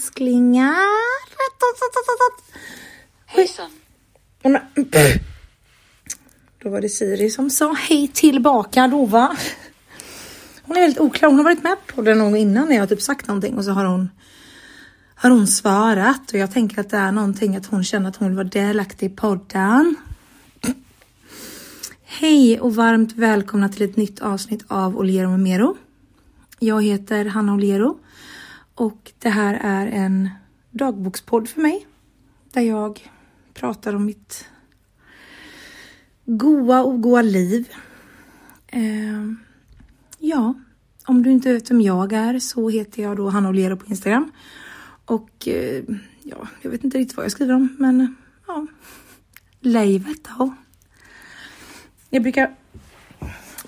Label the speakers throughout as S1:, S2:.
S1: älsklingar.
S2: Hejsan.
S1: Då var det Siri som sa hej tillbaka då va? Hon är väldigt oklar. Hon har varit med på det någon innan när jag typ sagt någonting och så har hon har hon svarat och jag tänker att det är någonting att hon känner att hon vill vara delaktig i podden. Hej och varmt välkomna till ett nytt avsnitt av Oliero med Mero. Jag heter Hanna Oliero och det här är en dagbokspodd för mig där jag pratar om mitt goa och goa liv. Eh, ja, om du inte vet vem jag är så heter jag då Hanna Oliero på Instagram. Och eh, ja, jag vet inte riktigt vad jag skriver om, men ja, livet då. Jag brukar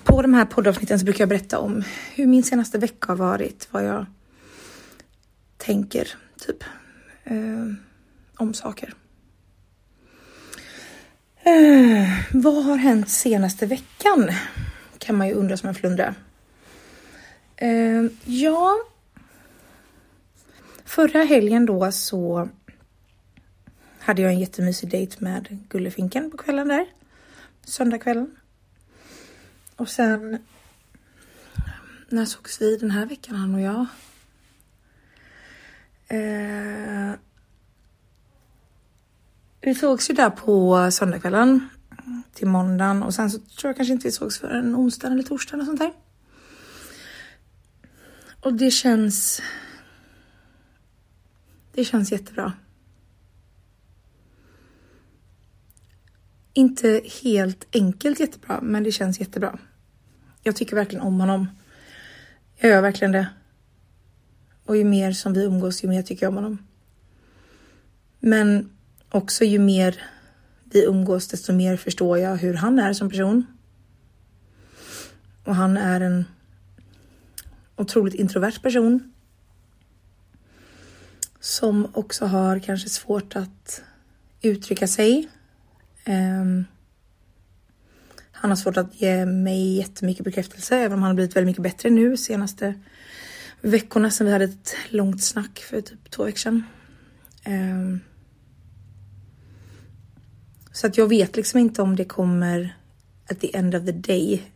S1: på de här poddavsnitten så brukar jag berätta om hur min senaste vecka har varit, vad jag tänker typ eh, om saker. Eh, vad har hänt senaste veckan? Kan man ju undra som en flundra. Eh, ja. Förra helgen då så hade jag en jättemysig dejt med Gullefinken på kvällen där. Söndagskvällen. Och sen när sågs vi den här veckan han och jag? Eh, vi sågs ju där på söndagskvällen till måndagen och sen så tror jag kanske inte vi sågs förrän onsdag eller torsdag eller sånt där. Och det känns. Det känns jättebra. Inte helt enkelt jättebra, men det känns jättebra. Jag tycker verkligen om honom. Jag gör verkligen det. Och ju mer som vi umgås, ju mer tycker jag om honom. Men också ju mer vi umgås, desto mer förstår jag hur han är som person. Och han är en otroligt introvert person. Som också har kanske svårt att uttrycka sig. Um, han har svårt att ge mig jättemycket bekräftelse, även om han har blivit väldigt mycket bättre nu senaste veckorna sedan vi hade ett långt snack för typ två veckor sedan. Um, så att jag vet liksom inte om det kommer at the end of the day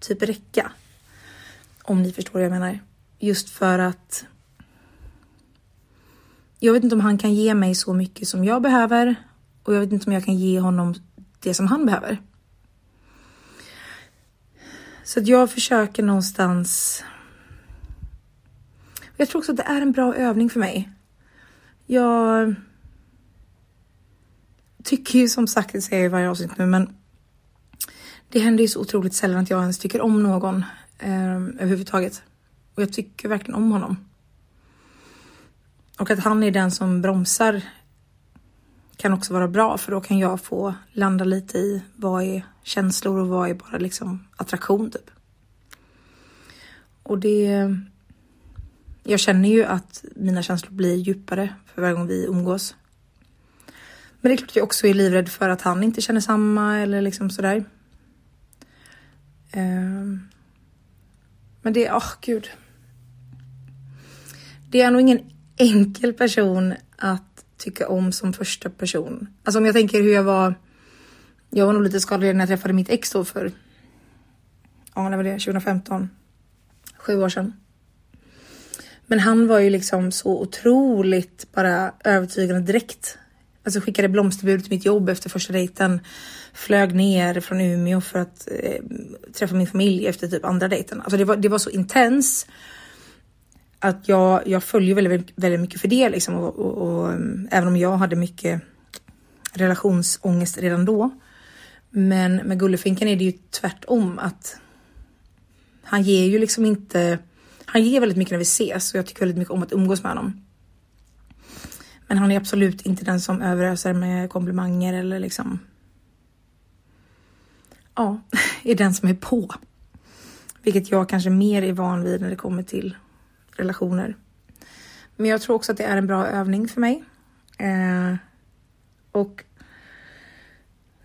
S1: typ räcka. Om ni förstår vad jag menar. Just för att jag vet inte om han kan ge mig så mycket som jag behöver och jag vet inte om jag kan ge honom det som han behöver. Så att jag försöker någonstans. Jag tror också att det är en bra övning för mig. Jag tycker ju som sagt, det säger jag i varje avsnitt nu, men det händer ju så otroligt sällan att jag ens tycker om någon eh, överhuvudtaget. Och jag tycker verkligen om honom. Och att han är den som bromsar kan också vara bra för då kan jag få landa lite i vad är känslor och vad är bara liksom attraktion typ. Och det. Jag känner ju att mina känslor blir djupare för varje gång vi umgås. Men det är klart att jag också är livrädd för att han inte känner samma eller liksom sådär. Ehm. Men det, åh oh, gud. Det är nog ingen enkel person att tycka om som första person. Alltså om jag tänker hur jag var. Jag var nog lite skadad när jag träffade mitt ex då för. Ja, när var det? 2015. Sju år sedan. Men han var ju liksom så otroligt bara övertygande direkt Alltså skickade blomsterbud till mitt jobb efter första dejten. Flög ner från Umeå för att eh, träffa min familj efter typ andra dejten. Alltså det var, det var så intens. Att jag, jag följer väldigt, väldigt mycket för det liksom. Och, och, och, eh, även om jag hade mycket relationsångest redan då. Men med Gullefinken är det ju tvärtom att han ger ju liksom inte. Han ger väldigt mycket när vi ses och jag tycker väldigt mycket om att umgås med honom. Men han är absolut inte den som överöser med komplimanger eller liksom. Ja, är den som är på. Vilket jag kanske mer är van vid när det kommer till relationer. Men jag tror också att det är en bra övning för mig. Eh, och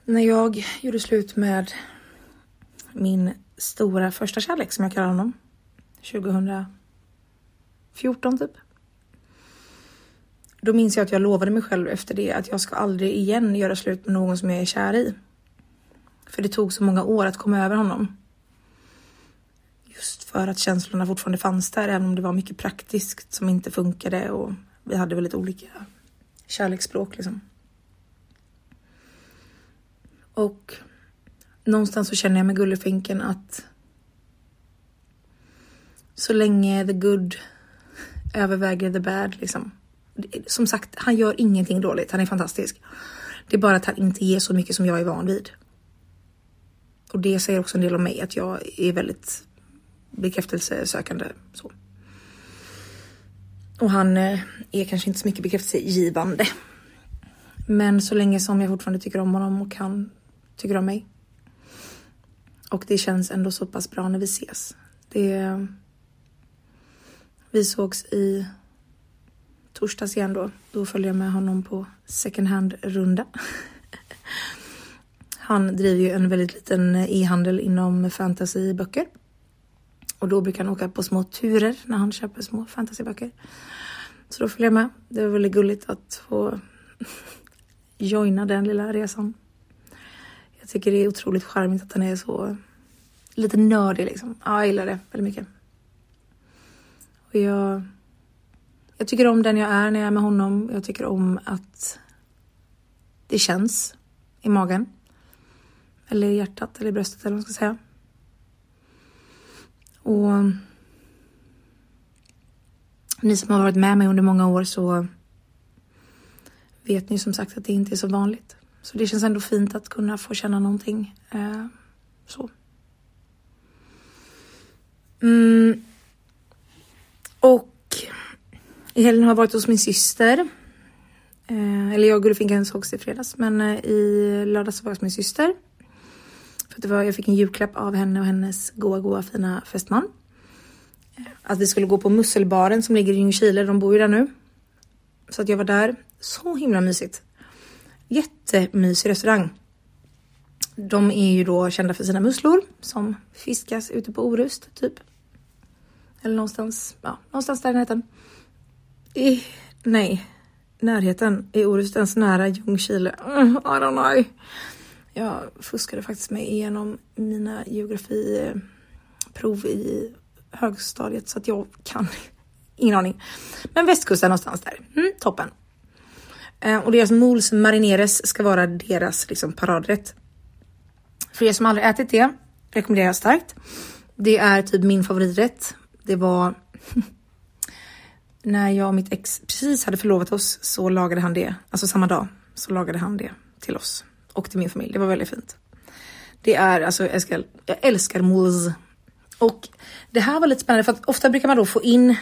S1: när jag gjorde slut med min stora första kärlek som jag kallar honom. 2014 typ då minns jag att jag lovade mig själv efter det att jag ska aldrig igen göra slut med någon som jag är kär i. För det tog så många år att komma över honom. Just för att känslorna fortfarande fanns där, även om det var mycket praktiskt som inte funkade och vi hade väldigt olika kärleksspråk liksom. Och någonstans så känner jag med Gullefinken att så länge the good överväger the bad liksom. Som sagt, han gör ingenting dåligt. Han är fantastisk. Det är bara att han inte ger så mycket som jag är van vid. Och det säger också en del om mig, att jag är väldigt bekräftelsesökande. Så. Och han eh, är kanske inte så mycket bekräftelsegivande. Men så länge som jag fortfarande tycker om honom och han tycker om mig. Och det känns ändå så pass bra när vi ses. Det... Eh, vi sågs i torsdags igen då. Då följde jag med honom på second hand-runda. Han driver ju en väldigt liten e-handel inom fantasyböcker. Och då brukar han åka på små turer när han köper små fantasyböcker. Så då följde jag med. Det var väldigt gulligt att få joina den lilla resan. Jag tycker det är otroligt charmigt att han är så lite nördig liksom. Ja, jag gillar det väldigt mycket. Och jag, jag tycker om den jag är när jag är med honom. Jag tycker om att det känns i magen. Eller i hjärtat eller i bröstet eller vad man ska säga. Och ni som har varit med mig under många år så vet ni som sagt att det inte är så vanligt. Så det känns ändå fint att kunna få känna någonting eh, så. Mm. Och i helgen har jag varit hos min syster. Eh, eller jag och Gullefinken sågs i fredags, men eh, i lördags var jag hos min syster. För det var, jag fick en julklapp av henne och hennes goa, goa fina fästman. Eh, att vi skulle gå på Musselbaren som ligger i Ljungskile, de bor ju där nu. Så att jag var där. Så himla mysigt. Jättemysig restaurang. De är ju då kända för sina musslor som fiskas ute på Orust, typ. Eller någonstans, ja, någonstans där i närheten. I, nej, närheten. i Orust ens nära Ljungskile? Mm, I don't know. Jag fuskade faktiskt mig igenom mina geografiprov i högstadiet så att jag kan ingen aning. Men västkusten någonstans där. Mm, toppen. Eh, och deras alltså mols marineres ska vara deras liksom, paradrätt. För er som aldrig ätit det rekommenderar jag starkt. Det är typ min favoriträtt. Det var när jag och mitt ex precis hade förlovat oss så lagade han det, alltså samma dag så lagade han det till oss och till min familj. Det var väldigt fint. Det är alltså, jag älskar, jag älskar moules. Och det här var lite spännande för att ofta brukar man då få in eh,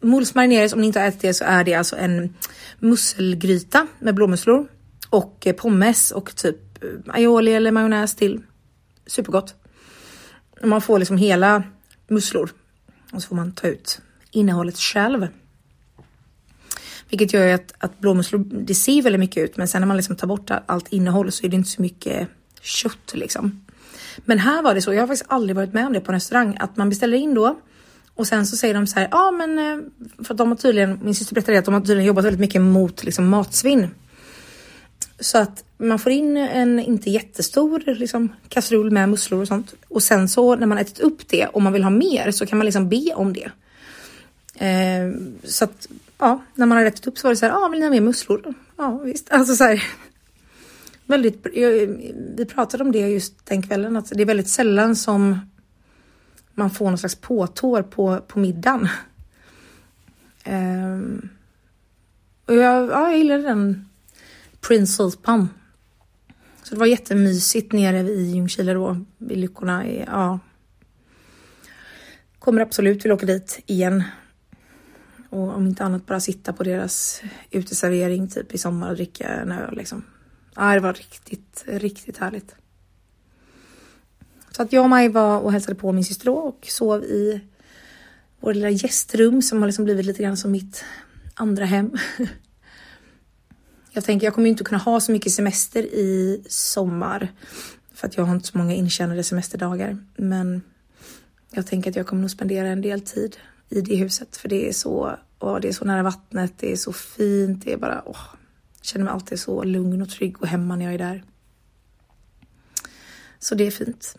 S1: mousse moules. Om ni inte har ätit det så är det alltså en musselgryta med blåmusslor och eh, pommes och typ eh, aioli eller majonnäs till. Supergott. Man får liksom hela musslor och så får man ta ut innehållet själv. Vilket gör ju att, att blåmusslor, det ser väldigt mycket ut, men sen när man liksom tar bort allt innehåll så är det inte så mycket kött liksom. Men här var det så, jag har faktiskt aldrig varit med om det på en restaurang, att man beställer in då och sen så säger de så här, ja men eh, för att de har tydligen, min syster berättade att de har tydligen jobbat väldigt mycket mot liksom matsvinn. Så att man får in en inte jättestor liksom, kastrull med musslor och sånt. Och sen så när man ätit upp det, om man vill ha mer, så kan man liksom be om det. Eh, så att ja, när man har ätit upp så var det så här, ja, vill ni ha mer musslor? Ja, visst. Alltså så här, väldigt, vi pratade om det just den kvällen, att det är väldigt sällan som man får någon slags påtår på, på middagen. Eh, och jag, ja, jag gillade den principen. Så det var jättemysigt nere i Ljungskile då, vid Lyckorna. Ja. Kommer absolut vilja åka dit igen och om inte annat bara sitta på deras uteservering typ i sommar och dricka en öl liksom. Ja, det var riktigt, riktigt härligt. Så att jag och Maj var och hälsade på min syster då och sov i vår lilla gästrum som har liksom blivit lite grann som mitt andra hem. Jag tänker jag kommer ju inte kunna ha så mycket semester i sommar för att jag har inte så många intjänade semesterdagar. Men jag tänker att jag kommer nog spendera en del tid i det huset för det är så åh, det är så nära vattnet, det är så fint, det är bara, åh, jag känner mig alltid så lugn och trygg och hemma när jag är där. Så det är fint.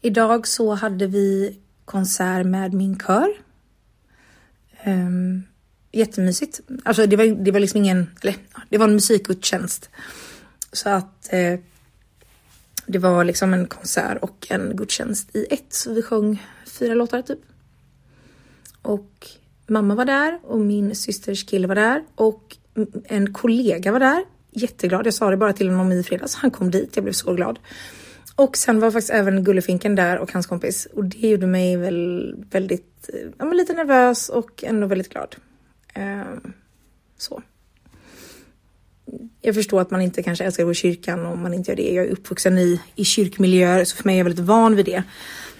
S1: Idag så hade vi konsert med min kör. Um, jättemysigt. Alltså det var, det var liksom ingen, eller det var en musikgudstjänst. Så att eh, det var liksom en konsert och en gudstjänst i ett. Så vi sjöng fyra låtar typ. Och mamma var där och min systers kille var där och en kollega var där. Jätteglad. Jag sa det bara till honom i fredags. Han kom dit. Jag blev så glad. Och sen var faktiskt även Gullefinken där och hans kompis och det gjorde mig väl väldigt, eh, ja men lite nervös och ändå väldigt glad. Eh, så. Jag förstår att man inte kanske älskar att gå i kyrkan om man inte gör det. Jag är uppvuxen i, i kyrkmiljöer så för mig är jag väldigt van vid det.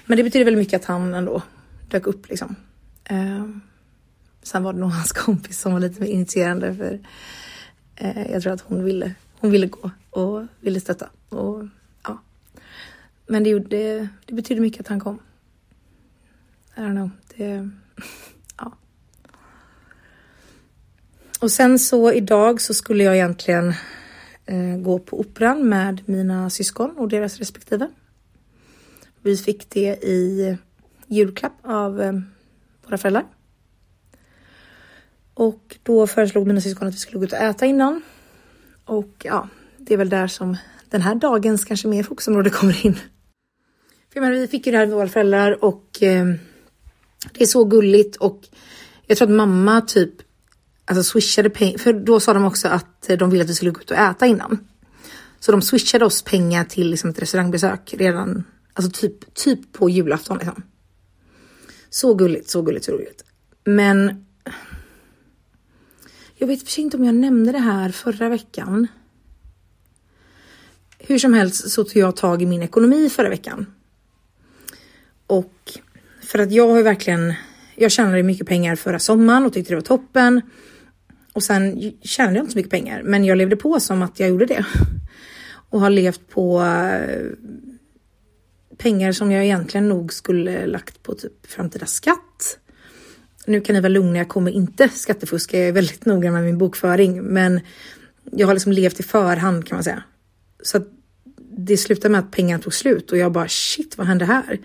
S1: Men det betyder väldigt mycket att han ändå dök upp liksom. Eh, sen var det nog hans kompis som var lite mer initierande för eh, jag tror att hon ville, hon ville gå och ville stötta. Och men det, gjorde, det betyder mycket att han kom. I don't know. Det, ja. Och sen så idag så skulle jag egentligen eh, gå på operan med mina syskon och deras respektive. Vi fick det i julklapp av eh, våra föräldrar. Och då föreslog mina syskon att vi skulle gå ut och äta innan. Och ja, det är väl där som den här dagens kanske mer fokusområde kommer in. För jag menar, vi fick ju det här med våra föräldrar och eh, det är så gulligt och jag tror att mamma typ alltså swishade pengar, för då sa de också att eh, de ville att vi skulle gå ut och äta innan. Så de swishade oss pengar till liksom, ett restaurangbesök redan, alltså typ, typ på julafton. Liksom. Så gulligt, så gulligt, så roligt. Men jag vet för sig inte om jag nämnde det här förra veckan. Hur som helst så tog jag tag i min ekonomi förra veckan. Och för att jag har verkligen, jag tjänade mycket pengar förra sommaren och tyckte det var toppen. Och sen tjänade jag inte så mycket pengar, men jag levde på som att jag gjorde det. Och har levt på eh, pengar som jag egentligen nog skulle lagt på typ framtida skatt. Nu kan ni vara lugna, jag kommer inte skattefuska, jag är väldigt noga med min bokföring, men jag har liksom levt i förhand kan man säga. Så att det slutade med att pengarna tog slut och jag bara shit, vad hände här?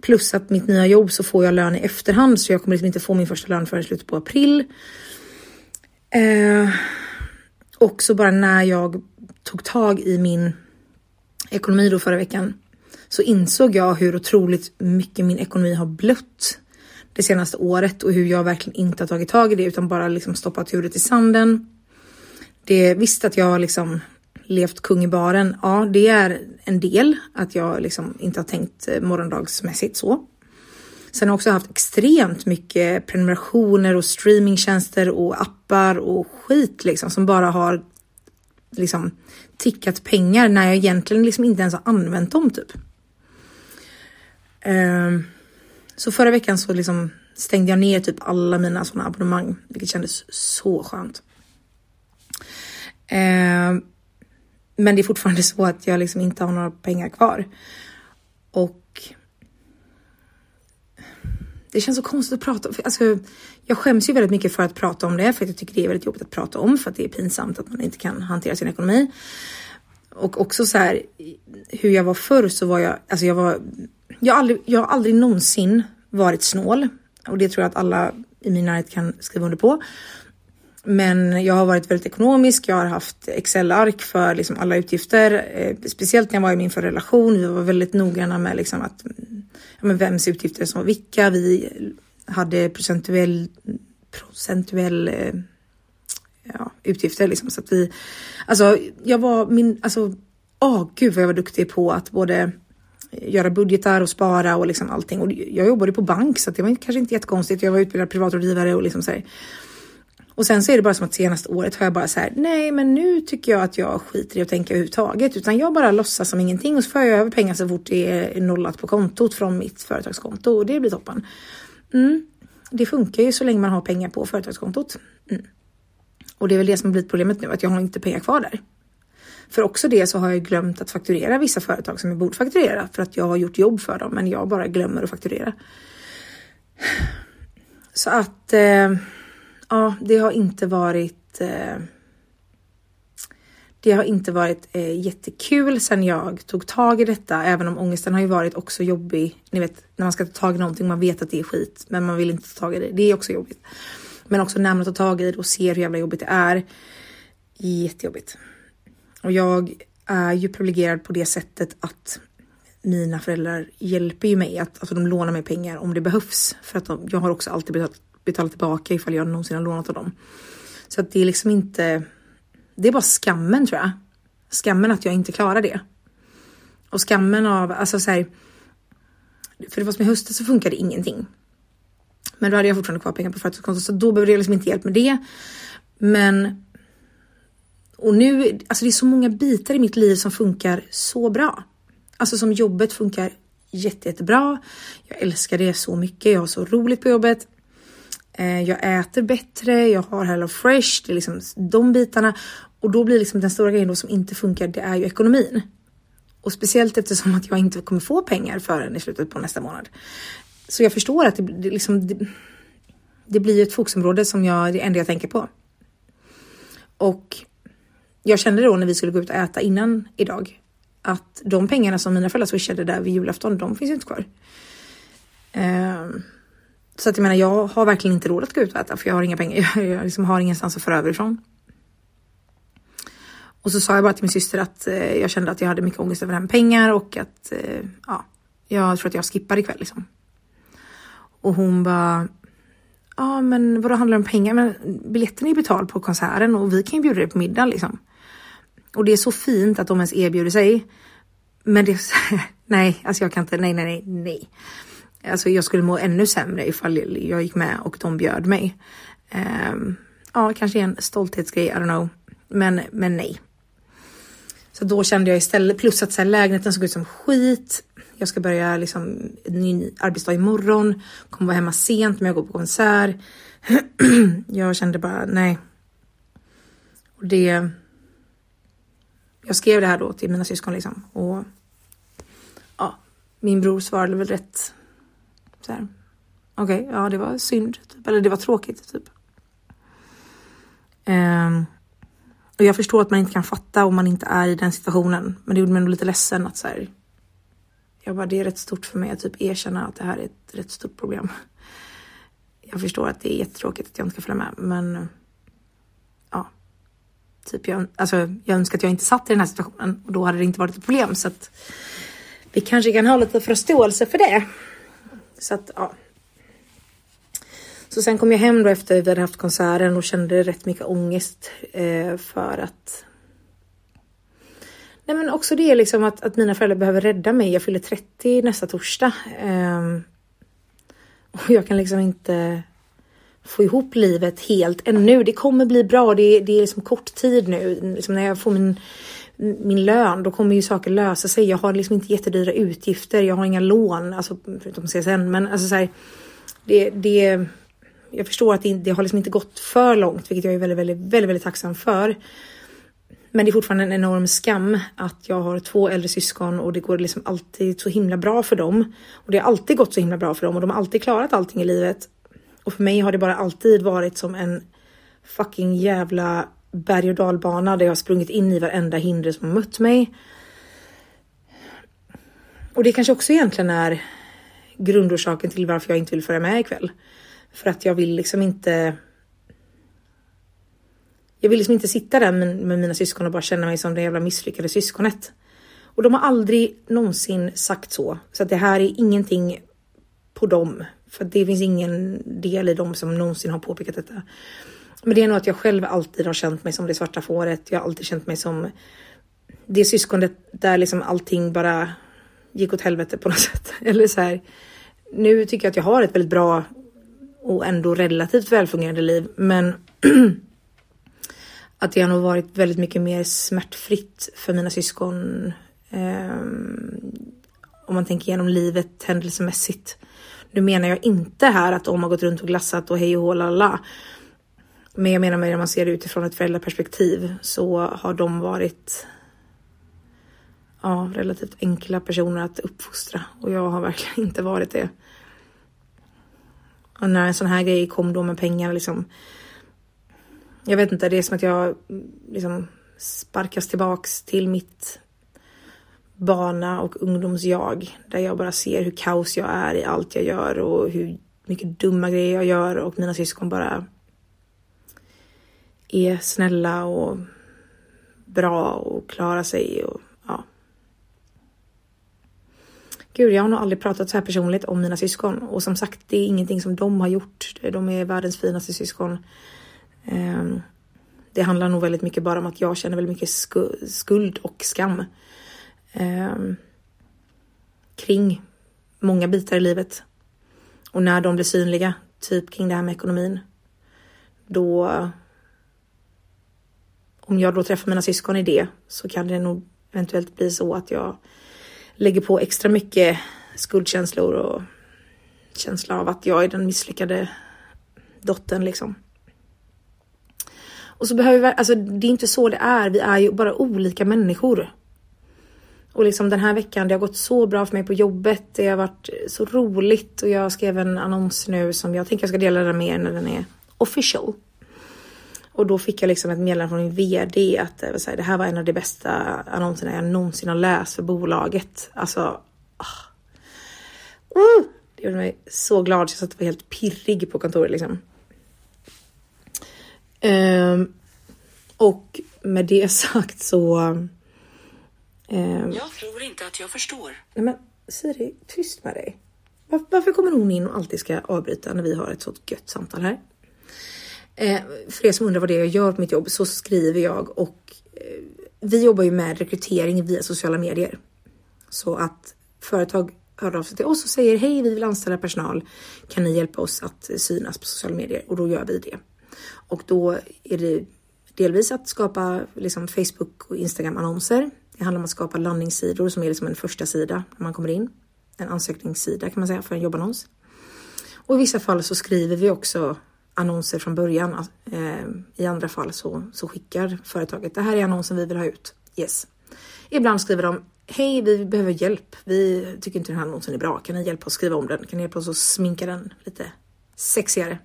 S1: Plus att mitt nya jobb så får jag lön i efterhand så jag kommer liksom inte få min första lön förrän i slutet på april. Eh, också bara när jag tog tag i min ekonomi då förra veckan så insåg jag hur otroligt mycket min ekonomi har blött det senaste året och hur jag verkligen inte har tagit tag i det utan bara liksom stoppat huvudet i sanden. Det visst att jag har liksom levt kung i baren. Ja, det är en del att jag liksom inte har tänkt eh, morgondagsmässigt så. Sen har jag också haft extremt mycket prenumerationer och streamingtjänster och appar och skit liksom som bara har liksom tickat pengar när jag egentligen liksom inte ens har använt dem typ. Ehm, så förra veckan så liksom stängde jag ner typ alla mina sådana abonnemang, vilket kändes så skönt. Ehm, men det är fortfarande så att jag liksom inte har några pengar kvar. Och det känns så konstigt att prata om. Alltså, jag skäms ju väldigt mycket för att prata om det, för att jag tycker det är väldigt jobbigt att prata om, för att det är pinsamt att man inte kan hantera sin ekonomi. Och också så här, hur jag var förr så var jag, alltså jag var, jag har aldrig, jag har aldrig någonsin varit snål. Och det tror jag att alla i min närhet kan skriva under på. Men jag har varit väldigt ekonomisk. Jag har haft Excel-ark för liksom alla utgifter, eh, speciellt när jag var i min förra relation. Vi var väldigt noggranna med liksom att ja, men vems utgifter som var vilka. Vi hade procentuell, procentuell eh, ja, utgifter liksom så att vi. Alltså, jag var min, alltså, åh oh, gud vad jag var duktig på att både göra budgetar och spara och liksom allting. Och jag jobbade på bank så det var kanske inte jättekonstigt. Jag var utbildad privatrådgivare och liksom så här. Och sen så är det bara som att senaste året har jag bara så här, nej men nu tycker jag att jag skiter i att tänka överhuvudtaget utan jag bara låtsas som ingenting och så får jag över pengar så fort det är nollat på kontot från mitt företagskonto och det blir toppen. Mm. Det funkar ju så länge man har pengar på företagskontot. Mm. Och det är väl det som har blivit problemet nu, att jag har inte pengar kvar där. För också det så har jag glömt att fakturera vissa företag som jag borde fakturera för att jag har gjort jobb för dem men jag bara glömmer att fakturera. Så att eh, ja, det har inte varit eh, det har inte varit eh, jättekul sen jag tog tag i detta, även om ångesten har ju varit också jobbig. Ni vet när man ska ta tag i någonting, man vet att det är skit, men man vill inte ta tag i det. Det är också jobbigt. Men också när man tar tag i det och ser hur jävla jobbigt det är. Jättejobbigt. Och jag är ju privilegierad på det sättet att mina föräldrar hjälper ju mig att alltså de lånar mig pengar om det behövs för att de, jag har också alltid betalat, betala tillbaka ifall jag någonsin har lånat av dem. Så att det är liksom inte det är bara skammen tror jag. Skammen att jag inte klarar det. Och skammen av, alltså så här, för det var som i höstas så funkade ingenting. Men då hade jag fortfarande kvar pengar på företagskontot så då behövde jag liksom inte hjälp med det. Men och nu, alltså det är så många bitar i mitt liv som funkar så bra. Alltså som jobbet funkar jätte, jättebra. Jag älskar det så mycket. Jag har så roligt på jobbet. Eh, jag äter bättre. Jag har Hello Fresh. Det är liksom de bitarna och då blir liksom den stora grejen då som inte funkar, det är ju ekonomin. Och speciellt eftersom att jag inte kommer få pengar förrän i slutet på nästa månad. Så jag förstår att det, det, liksom, det, det blir ett fokusområde som jag, det enda jag tänker på. Och jag kände då när vi skulle gå ut och äta innan idag att de pengarna som mina föräldrar swishade där vid julafton, de finns ju inte kvar. Um, så att jag menar, jag har verkligen inte råd att gå ut och äta för jag har inga pengar. Jag, jag liksom har ingenstans att föra över ifrån. Och så sa jag bara till min syster att eh, jag kände att jag hade mycket ångest över det här med pengar och att eh, ja, jag tror att jag skippar ikväll liksom. Och hon bara Ja men vadå handlar det om pengar? Men biljetten är betald på konserten och vi kan ju bjuda dig på middag liksom. Och det är så fint att de ens erbjuder sig. Men det, nej, alltså jag kan inte, nej, nej, nej, nej. Alltså jag skulle må ännu sämre ifall jag gick med och de bjöd mig. Um, ja, kanske en stolthetsgrej, I don't know. Men, men nej. Så då kände jag istället, plus att så här, lägenheten såg ut som skit. Jag ska börja liksom en ny arbetsdag imorgon, kommer vara hemma sent men jag går på konsert. jag kände bara nej. Och det. Jag skrev det här då till mina syskon liksom och ja, min bror svarade väl rätt så här. Okej, okay, ja, det var synd, typ. eller det var tråkigt typ. Um, och jag förstår att man inte kan fatta om man inte är i den situationen. Men det gjorde mig lite ledsen att så här, jag bara, det är rätt stort för mig att typ erkänna att det här är ett rätt stort problem. Jag förstår att det är jättetråkigt att jag inte ska följa med, men ja, typ jag, alltså, jag önskar att jag inte satt i den här situationen och då hade det inte varit ett problem så att vi kanske kan ha lite förståelse för det. Så att ja, så sen kom jag hem då efter vi hade haft konserten och kände rätt mycket ångest eh, för att Nej men också det liksom att, att mina föräldrar behöver rädda mig. Jag fyller 30 nästa torsdag. Eh, och jag kan liksom inte få ihop livet helt ännu. Det kommer bli bra. Det, det är liksom kort tid nu. Liksom när jag får min, min lön, då kommer ju saker lösa sig. Jag har liksom inte jättedyra utgifter. Jag har inga lån, alltså förutom CSN. Men alltså så här, det, det, jag förstår att det, det har liksom inte gått för långt, vilket jag är väldigt, väldigt, väldigt, väldigt tacksam för. Men det är fortfarande en enorm skam att jag har två äldre syskon och det går liksom alltid så himla bra för dem. Och det har alltid gått så himla bra för dem och de har alltid klarat allting i livet. Och för mig har det bara alltid varit som en fucking jävla berg och dalbana där jag har sprungit in i varenda hinder som har mött mig. Och det kanske också egentligen är grundorsaken till varför jag inte vill följa med ikväll. För att jag vill liksom inte. Jag vill liksom inte sitta där med, med mina syskon och bara känna mig som det jävla misslyckade syskonet. Och de har aldrig någonsin sagt så. Så att det här är ingenting på dem. För det finns ingen del i dem som någonsin har påpekat detta. Men det är nog att jag själv alltid har känt mig som det svarta fåret. Jag har alltid känt mig som det syskonet där liksom allting bara gick åt helvete på något sätt. Eller så här. Nu tycker jag att jag har ett väldigt bra och ändå relativt välfungerande liv. Men att det har nog varit väldigt mycket mer smärtfritt för mina syskon. Um, om man tänker igenom livet händelsemässigt. Nu menar jag inte här att de har gått runt och glassat och hej och hålala. Men jag menar med när man ser det utifrån ett föräldraperspektiv så har de varit ja, relativt enkla personer att uppfostra och jag har verkligen inte varit det. Och när en sån här grej kom då med pengar liksom. Jag vet inte, det är som att jag liksom sparkas tillbaks till mitt barna och ungdomsjag. Där jag bara ser hur kaos jag är i allt jag gör och hur mycket dumma grejer jag gör och mina syskon bara är snälla och bra och klarar sig och ja. Gud, jag har nog aldrig pratat så här personligt om mina syskon och som sagt, det är ingenting som de har gjort. De är världens finaste syskon. Ehm, det handlar nog väldigt mycket bara om att jag känner väldigt mycket skuld och skam ehm, kring många bitar i livet. Och när de blir synliga, typ kring det här med ekonomin, då om jag då träffar mina syskon i det så kan det nog eventuellt bli så att jag lägger på extra mycket skuldkänslor och känsla av att jag är den misslyckade dottern liksom. Och så behöver vi, alltså det är inte så det är. Vi är ju bara olika människor. Och liksom den här veckan, det har gått så bra för mig på jobbet. Det har varit så roligt och jag skrev en annons nu som jag tänker jag ska dela den med er när den är official. Och då fick jag liksom ett meddelande från min VD att här, det här var en av de bästa annonserna jag någonsin har läst för bolaget. Alltså. Oh. Det gjorde mig så glad så jag satt och var helt pirrig på kontoret liksom. Um, och med det sagt så.
S2: Um, jag tror inte att jag förstår.
S1: Nej men Siri, tyst med dig. Var, varför kommer hon in och alltid ska avbryta när vi har ett sånt gött samtal här? Eh, för er som undrar vad det är jag gör på mitt jobb så skriver jag och eh, vi jobbar ju med rekrytering via sociala medier. Så att företag hör av sig till oss och säger hej, vi vill anställa personal. Kan ni hjälpa oss att eh, synas på sociala medier? Och då gör vi det. Och då är det delvis att skapa liksom Facebook och Instagram annonser. Det handlar om att skapa landningssidor som är liksom en första sida när man kommer in. En ansökningssida kan man säga för en jobbannons. Och i vissa fall så skriver vi också annonser från början. Alltså, eh, I andra fall så, så skickar företaget, det här är annonsen vi vill ha ut. Yes. Ibland skriver de, hej vi behöver hjälp. Vi tycker inte den här annonsen är bra. Kan ni hjälpa oss skriva om den? Kan ni hjälpa oss att sminka den lite sexigare?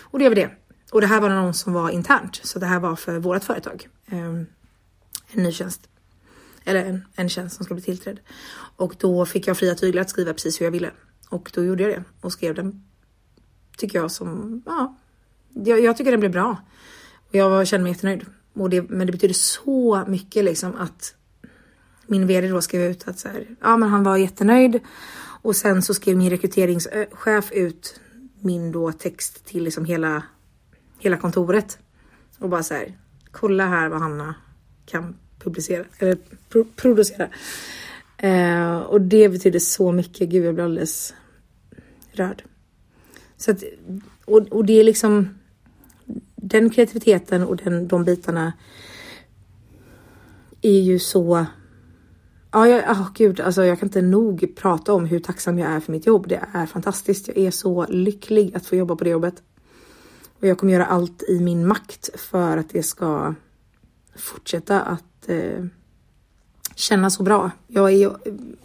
S1: Och då gör vi det. Och det här var en annons som var internt, så det här var för vårt företag. Eh, en ny tjänst. Eller en, en tjänst som ska bli tillträdd. Och då fick jag fria tyglar att skriva precis hur jag ville. Och då gjorde jag det och skrev den tycker jag som, ja, jag, jag tycker den blev bra. Och jag känner mig jättenöjd. Och det, men det betyder så mycket liksom att min vd då skrev ut att så här, ja men han var jättenöjd. Och sen så skrev min rekryteringschef ut min då text till liksom hela, hela kontoret. Och bara så här, kolla här vad Hanna kan publicera, eller pro producera. Eh, och det betyder så mycket. Gud, jag blir alldeles rörd. Så att, och, och det är liksom den kreativiteten och den, de bitarna är ju så Ja, jag, oh, gud, alltså jag kan inte nog prata om hur tacksam jag är för mitt jobb. Det är fantastiskt. Jag är så lycklig att få jobba på det jobbet. Och jag kommer göra allt i min makt för att det ska fortsätta att eh, kännas så bra. Jag är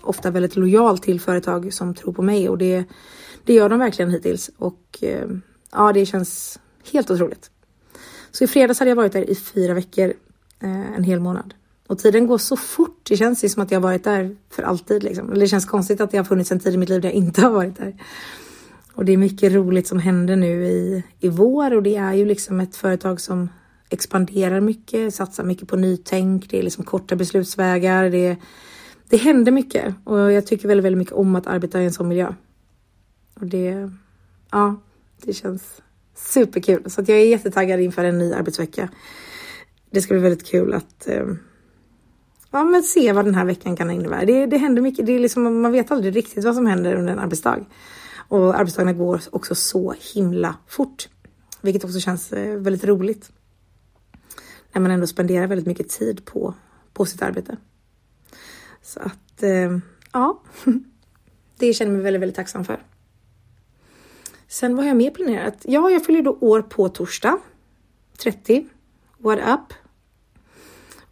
S1: ofta väldigt lojal till företag som tror på mig och det det gör de verkligen hittills och eh, ja, det känns helt otroligt. Så i fredags hade jag varit där i fyra veckor, eh, en hel månad. Och tiden går så fort. Det känns ju som att jag varit där för alltid. Liksom. Det känns konstigt att det har funnits en tid i mitt liv där jag inte har varit där. Och det är mycket roligt som händer nu i, i vår och det är ju liksom ett företag som expanderar mycket, satsar mycket på nytänk. Det är liksom korta beslutsvägar. Det, det händer mycket och jag tycker väldigt, väldigt mycket om att arbeta i en sån miljö. Och det, ja, det känns superkul. Så att jag är jättetaggad inför en ny arbetsvecka. Det ska bli väldigt kul att eh, ja, men se vad den här veckan kan innebära. Det, det händer mycket. Det är liksom, man vet aldrig riktigt vad som händer under en arbetsdag. Och arbetsdagarna går också så himla fort. Vilket också känns eh, väldigt roligt. När man ändå spenderar väldigt mycket tid på, på sitt arbete. Så att, eh, ja. Det känner jag mig väldigt, väldigt tacksam för. Sen vad har jag mer planerat? Ja, jag fyller då år på torsdag. 30. What up?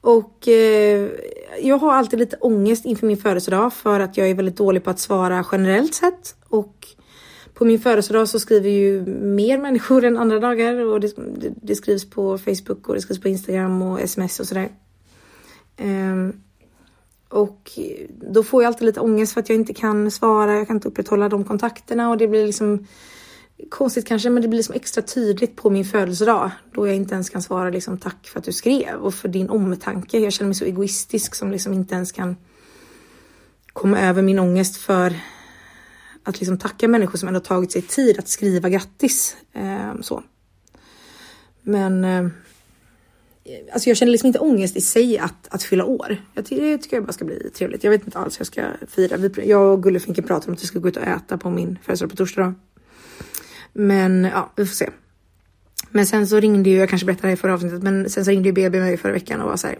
S1: Och eh, jag har alltid lite ångest inför min födelsedag för att jag är väldigt dålig på att svara generellt sett. Och på min födelsedag så skriver ju mer människor än andra dagar och det, det, det skrivs på Facebook och det skrivs på Instagram och sms och sådär. Um, och då får jag alltid lite ångest för att jag inte kan svara, jag kan inte upprätthålla de kontakterna och det blir liksom konstigt kanske, men det blir liksom extra tydligt på min födelsedag då jag inte ens kan svara liksom tack för att du skrev och för din omtanke. Jag känner mig så egoistisk som liksom inte ens kan komma över min ångest för att liksom tacka människor som ändå tagit sig tid att skriva grattis. Eh, så. Men eh, alltså jag känner liksom inte ångest i sig att, att fylla år. Jag tycker, det tycker jag bara ska bli trevligt. Jag vet inte alls hur jag ska fira. Jag och Gullefinken pratade om att vi ska gå ut och äta på min födelsedag på torsdag. Men ja, vi får se. Men sen så ringde ju, jag kanske berättade det i förra avsnittet, men sen så ringde ju BB mig förra veckan och var så här.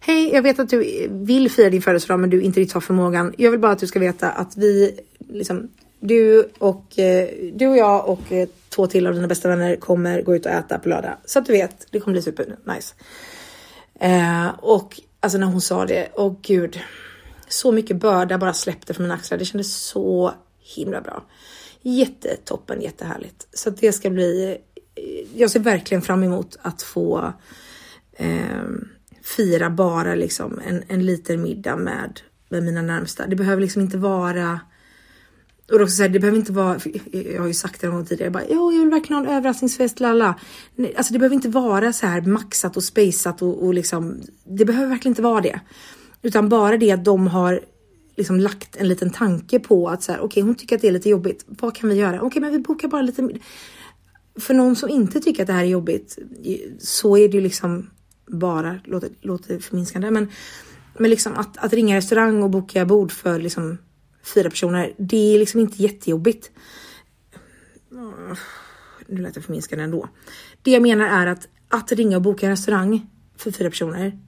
S1: Hej, jag vet att du vill fira din födelsedag men du inte riktigt har förmågan. Jag vill bara att du ska veta att vi, liksom, du och, eh, du och jag och eh, två till av dina bästa vänner kommer gå ut och äta på lördag. Så att du vet, det kommer bli super nice. Eh, och alltså när hon sa det, åh gud. Så mycket börda bara släppte från mina axlar. Det kändes så himla bra. Jättetoppen, jättehärligt. Så det ska bli. Jag ser verkligen fram emot att få eh, fira bara liksom en, en liten middag med, med mina närmsta. Det behöver liksom inte vara och också så här, det behöver inte vara, jag har ju sagt det någon gång tidigare, jag bara, jo, jag vill verkligen ha en överraskningsfest, lalla. Alltså det behöver inte vara så här maxat och spejsat och, och liksom, det behöver verkligen inte vara det. Utan bara det att de har liksom lagt en liten tanke på att så här, okej, okay, hon tycker att det är lite jobbigt. Vad kan vi göra? Okej, okay, men vi bokar bara lite. För någon som inte tycker att det här är jobbigt så är det ju liksom bara, låter, låter förminskande, men, men liksom att, att ringa restaurang och boka bord för liksom fyra personer, det är liksom inte jättejobbigt. Nu lät det förminskande ändå. Det jag menar är att att ringa och boka en restaurang för fyra personer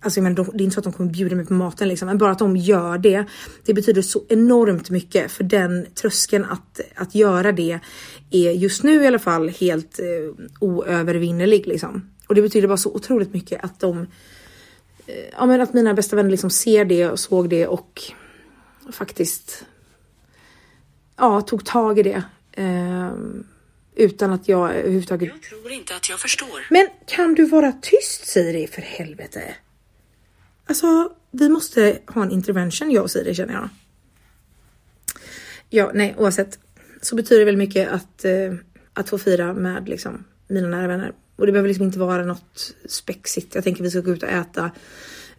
S1: Alltså jag menar, det är inte så att de kommer bjuda mig på maten liksom, men bara att de gör det. Det betyder så enormt mycket för den tröskeln att, att göra det är just nu i alla fall helt eh, oövervinnerlig liksom. Och det betyder bara så otroligt mycket att de, eh, ja men att mina bästa vänner liksom ser det och såg det och faktiskt, ja tog tag i det. Eh, utan att jag överhuvudtaget...
S2: Jag tror inte att jag förstår.
S1: Men kan du vara tyst Siri för helvete? Alltså, vi måste ha en intervention jag och Siri känner jag. Ja, nej, oavsett så betyder det väldigt mycket att, eh, att få fira med liksom, mina nära vänner. Och det behöver liksom inte vara något spexigt. Jag tänker vi ska gå ut och äta.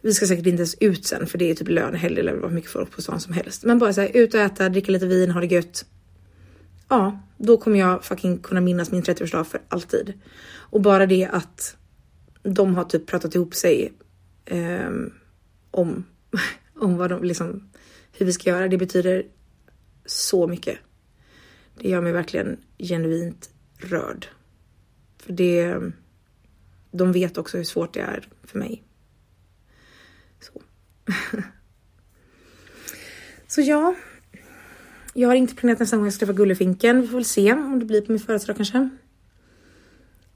S1: Vi ska säkert inte ens ut sen för det är typ lönehelg eller vad mycket folk på stan som helst. Men bara så här, ut och äta, dricka lite vin, ha det gött. Ja, då kommer jag fucking kunna minnas min 30-årsdag för alltid. Och bara det att de har typ pratat ihop sig eh, om, om vad de liksom, hur vi ska göra. Det betyder så mycket. Det gör mig verkligen genuint rörd. För det, de vet också hur svårt det är för mig. Så. så ja, jag har inte planerat nästa gång jag ska träffa Gullefinken. Vi får väl se om det blir på min födelsedag kanske.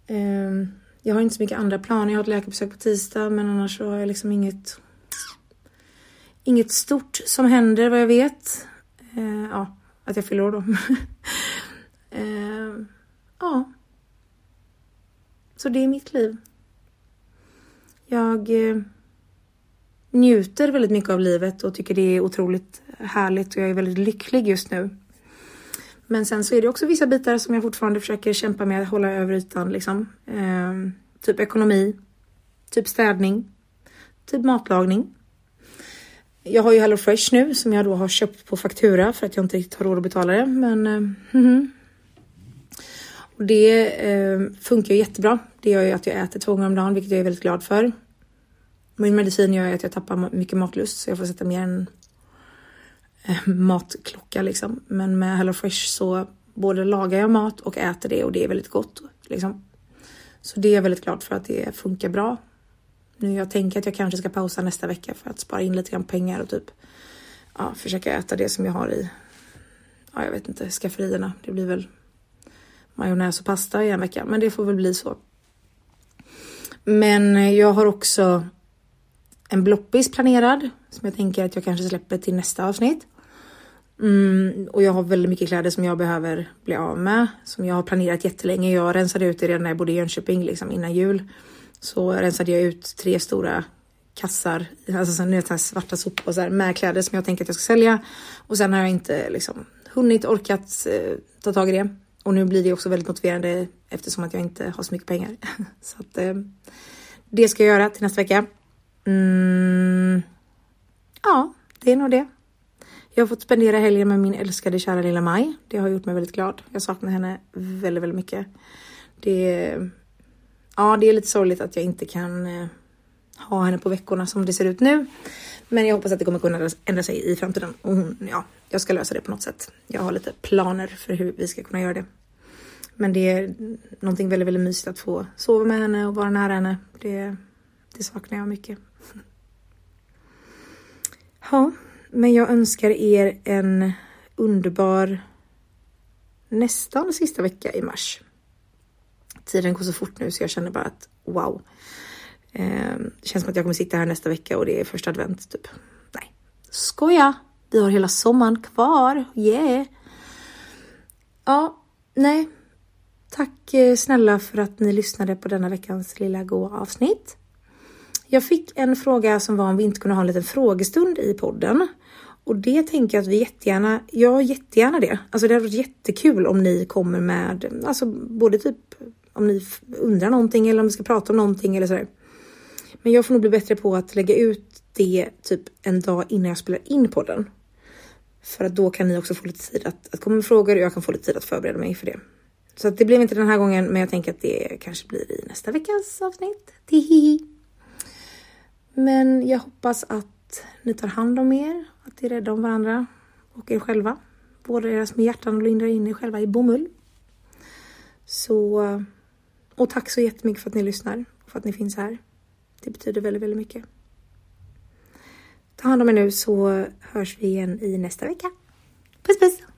S1: Ehm, jag har inte så mycket andra planer. Jag har ett läkarbesök på tisdag, men annars så har jag liksom inget. Inget stort som händer vad jag vet. Eh, ja, att jag fyller år då. Eh, ja. Så det är mitt liv. Jag eh, njuter väldigt mycket av livet och tycker det är otroligt härligt och jag är väldigt lycklig just nu. Men sen så är det också vissa bitar som jag fortfarande försöker kämpa med att hålla över ytan liksom. Eh, typ ekonomi, typ städning, typ matlagning. Jag har ju Hello Fresh nu som jag då har köpt på faktura för att jag inte riktigt har råd att betala det. Men eh, mhm. och det eh, funkar ju jättebra. Det gör ju att jag äter två gånger om dagen, vilket jag är väldigt glad för. Min medicin gör ju att jag tappar mycket matlust så jag får sätta mer en eh, matklocka liksom. Men med Hello Fresh så både lagar jag mat och äter det och det är väldigt gott liksom. Så det är jag väldigt glad för att det funkar bra. Nu jag tänker att jag kanske ska pausa nästa vecka för att spara in lite grann pengar och typ ja, försöka äta det som jag har i. Ja, jag vet inte skafferierna. Det blir väl majonnäs och pasta i en vecka, men det får väl bli så. Men eh, jag har också en bloppis planerad som jag tänker att jag kanske släpper till nästa avsnitt. Mm, och jag har väldigt mycket kläder som jag behöver bli av med. Som jag har planerat jättelänge. Jag rensade ut det redan när jag bodde i Jönköping liksom innan jul. Så rensade jag ut tre stora kassar, alltså så här svarta soppåsar med kläder som jag tänker att jag ska sälja. Och sen har jag inte liksom hunnit orkat eh, ta tag i det. Och nu blir det också väldigt motiverande eftersom att jag inte har så mycket pengar. så att eh, det ska jag göra till nästa vecka. Mm, ja, det är nog det. Jag har fått spendera helgen med min älskade kära lilla Maj. Det har gjort mig väldigt glad. Jag saknar henne väldigt, väldigt mycket. Det, ja, det är lite sorgligt att jag inte kan eh, ha henne på veckorna som det ser ut nu. Men jag hoppas att det kommer kunna ändra sig i framtiden. Och hon, ja, jag ska lösa det på något sätt. Jag har lite planer för hur vi ska kunna göra det. Men det är någonting väldigt, väldigt mysigt att få sova med henne och vara nära henne. Det, det saknar jag mycket. Ja, men jag önskar er en underbar nästan sista vecka i mars. Tiden går så fort nu så jag känner bara att wow. Eh, det känns som att jag kommer sitta här nästa vecka och det är första advent typ. Nej, skoja! Vi har hela sommaren kvar. Yeah! Ja, nej. Tack eh, snälla för att ni lyssnade på denna veckans lilla goa avsnitt. Jag fick en fråga som var om vi inte kunde ha en liten frågestund i podden. Och det tänker jag att vi jättegärna, ja jättegärna det. Alltså det hade varit jättekul om ni kommer med, alltså både typ om ni undrar någonting eller om vi ska prata om någonting eller sådär. Men jag får nog bli bättre på att lägga ut det typ en dag innan jag spelar in podden. För att då kan ni också få lite tid att, att komma med frågor och jag kan få lite tid att förbereda mig för det. Så att det blev inte den här gången, men jag tänker att det kanske blir i nästa veckas avsnitt. Tihihi. Men jag hoppas att ni tar hand om er, att ni är rädda om varandra och er själva. Båda era små hjärtan och lindar in er själva i bomull. Så, och tack så jättemycket för att ni lyssnar och för att ni finns här. Det betyder väldigt, väldigt mycket. Ta hand om er nu så hörs vi igen i nästa vecka. Puss puss!